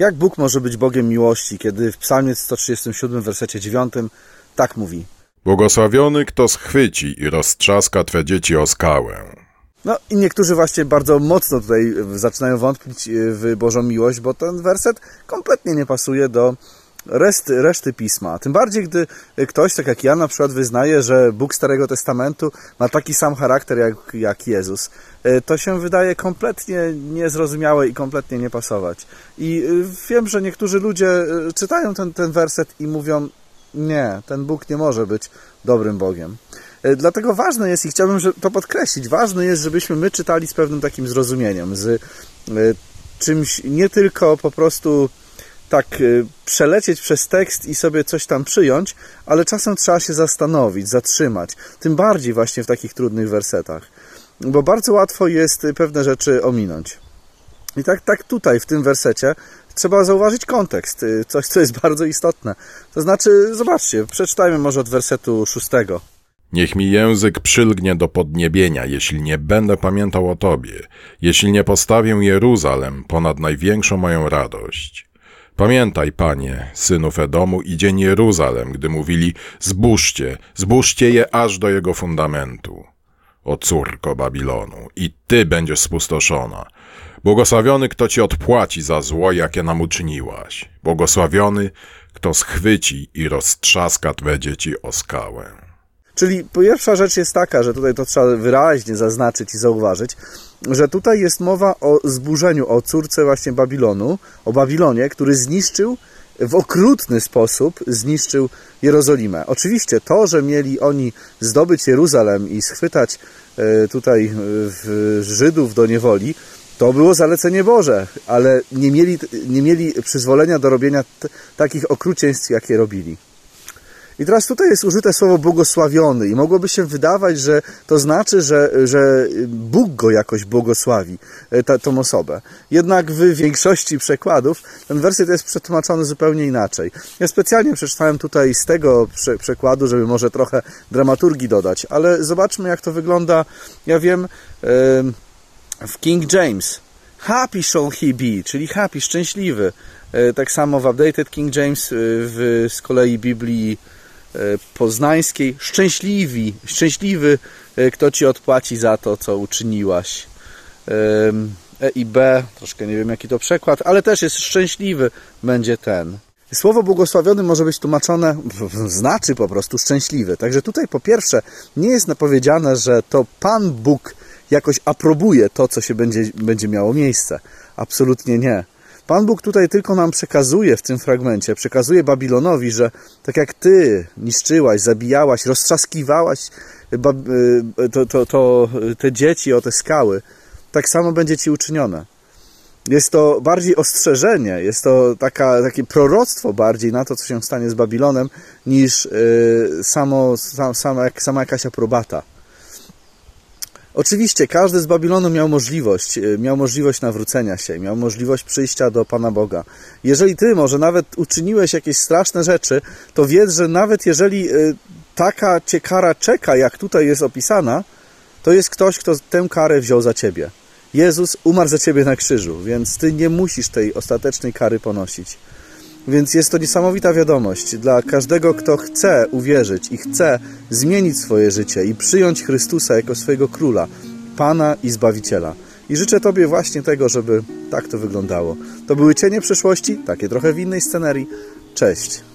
Jak Bóg może być Bogiem miłości, kiedy w Psalmie 137, wersecie 9 tak mówi? Błogosławiony, kto schwyci i roztrzaska Twe dzieci o skałę. No i niektórzy właśnie bardzo mocno tutaj zaczynają wątpić w Bożą miłość, bo ten werset kompletnie nie pasuje do reszty, reszty pisma. Tym bardziej, gdy ktoś, tak jak ja na przykład, wyznaje, że Bóg Starego Testamentu ma taki sam charakter jak, jak Jezus. To się wydaje kompletnie niezrozumiałe i kompletnie nie pasować. I wiem, że niektórzy ludzie czytają ten, ten werset i mówią, nie, ten Bóg nie może być dobrym Bogiem. Dlatego ważne jest, i chciałbym to podkreślić, ważne jest, żebyśmy my czytali z pewnym takim zrozumieniem, z czymś nie tylko po prostu tak przelecieć przez tekst i sobie coś tam przyjąć, ale czasem trzeba się zastanowić, zatrzymać. Tym bardziej właśnie w takich trudnych wersetach. Bo bardzo łatwo jest pewne rzeczy ominąć. I tak, tak tutaj w tym wersecie trzeba zauważyć kontekst, coś co jest bardzo istotne. To znaczy, zobaczcie, przeczytajmy może od wersetu szóstego. Niech mi język przylgnie do podniebienia, jeśli nie będę pamiętał o Tobie, jeśli nie postawię Jeruzalem ponad największą moją radość. Pamiętaj, Panie, synów Edomu i dzień Jeruzalem, gdy mówili, zbóżcie, zbóżcie je aż do jego fundamentu. O córko Babilonu, i Ty będziesz spustoszona. Błogosławiony, kto Ci odpłaci za zło, jakie nam uczyniłaś. Błogosławiony, kto schwyci i roztrzaska Twe dzieci o skałę. Czyli pierwsza rzecz jest taka, że tutaj to trzeba wyraźnie zaznaczyć i zauważyć, że tutaj jest mowa o zburzeniu, o córce właśnie Babilonu, o Babilonie, który zniszczył w okrutny sposób zniszczył Jerozolimę. Oczywiście to, że mieli oni zdobyć Jeruzalem i schwytać tutaj Żydów do niewoli, to było zalecenie Boże, ale nie mieli, nie mieli przyzwolenia do robienia takich okrucieństw, jakie robili. I teraz tutaj jest użyte słowo błogosławiony i mogłoby się wydawać, że to znaczy, że, że Bóg go jakoś błogosławi, ta, tą osobę. Jednak w większości przekładów ten werset jest przetłumaczony zupełnie inaczej. Ja specjalnie przeczytałem tutaj z tego prze, przekładu, żeby może trochę dramaturgii dodać, ale zobaczmy jak to wygląda, ja wiem, w King James. Happy shall he be, czyli happy, szczęśliwy. Tak samo w Updated King James, w z kolei Biblii poznańskiej. Szczęśliwi, szczęśliwy, kto ci odpłaci za to, co uczyniłaś. E i B, troszkę nie wiem jaki to przekład, ale też jest szczęśliwy, będzie ten. Słowo błogosławiony może być tłumaczone, znaczy po prostu szczęśliwy. Także tutaj po pierwsze nie jest napowiedziane, że to Pan Bóg jakoś aprobuje to, co się będzie, będzie miało miejsce. Absolutnie nie. Pan Bóg tutaj tylko nam przekazuje w tym fragmencie, przekazuje Babilonowi, że tak jak ty niszczyłaś, zabijałaś, roztrzaskiwałaś to, to, to, te dzieci o te skały, tak samo będzie ci uczynione. Jest to bardziej ostrzeżenie, jest to taka, takie proroctwo bardziej na to, co się stanie z Babilonem, niż samo, sama, sama jakaś aprobata. Oczywiście każdy z Babilonu miał możliwość, miał możliwość nawrócenia się, miał możliwość przyjścia do Pana Boga. Jeżeli ty może nawet uczyniłeś jakieś straszne rzeczy, to wiedz, że nawet jeżeli taka cię kara czeka, jak tutaj jest opisana, to jest ktoś, kto tę karę wziął za ciebie. Jezus umarł za ciebie na krzyżu, więc ty nie musisz tej ostatecznej kary ponosić. Więc jest to niesamowita wiadomość dla każdego, kto chce uwierzyć i chce zmienić swoje życie i przyjąć Chrystusa jako swojego króla, Pana i Zbawiciela. I życzę Tobie właśnie tego, żeby tak to wyglądało. To były cienie przeszłości, takie trochę w innej scenerii. Cześć.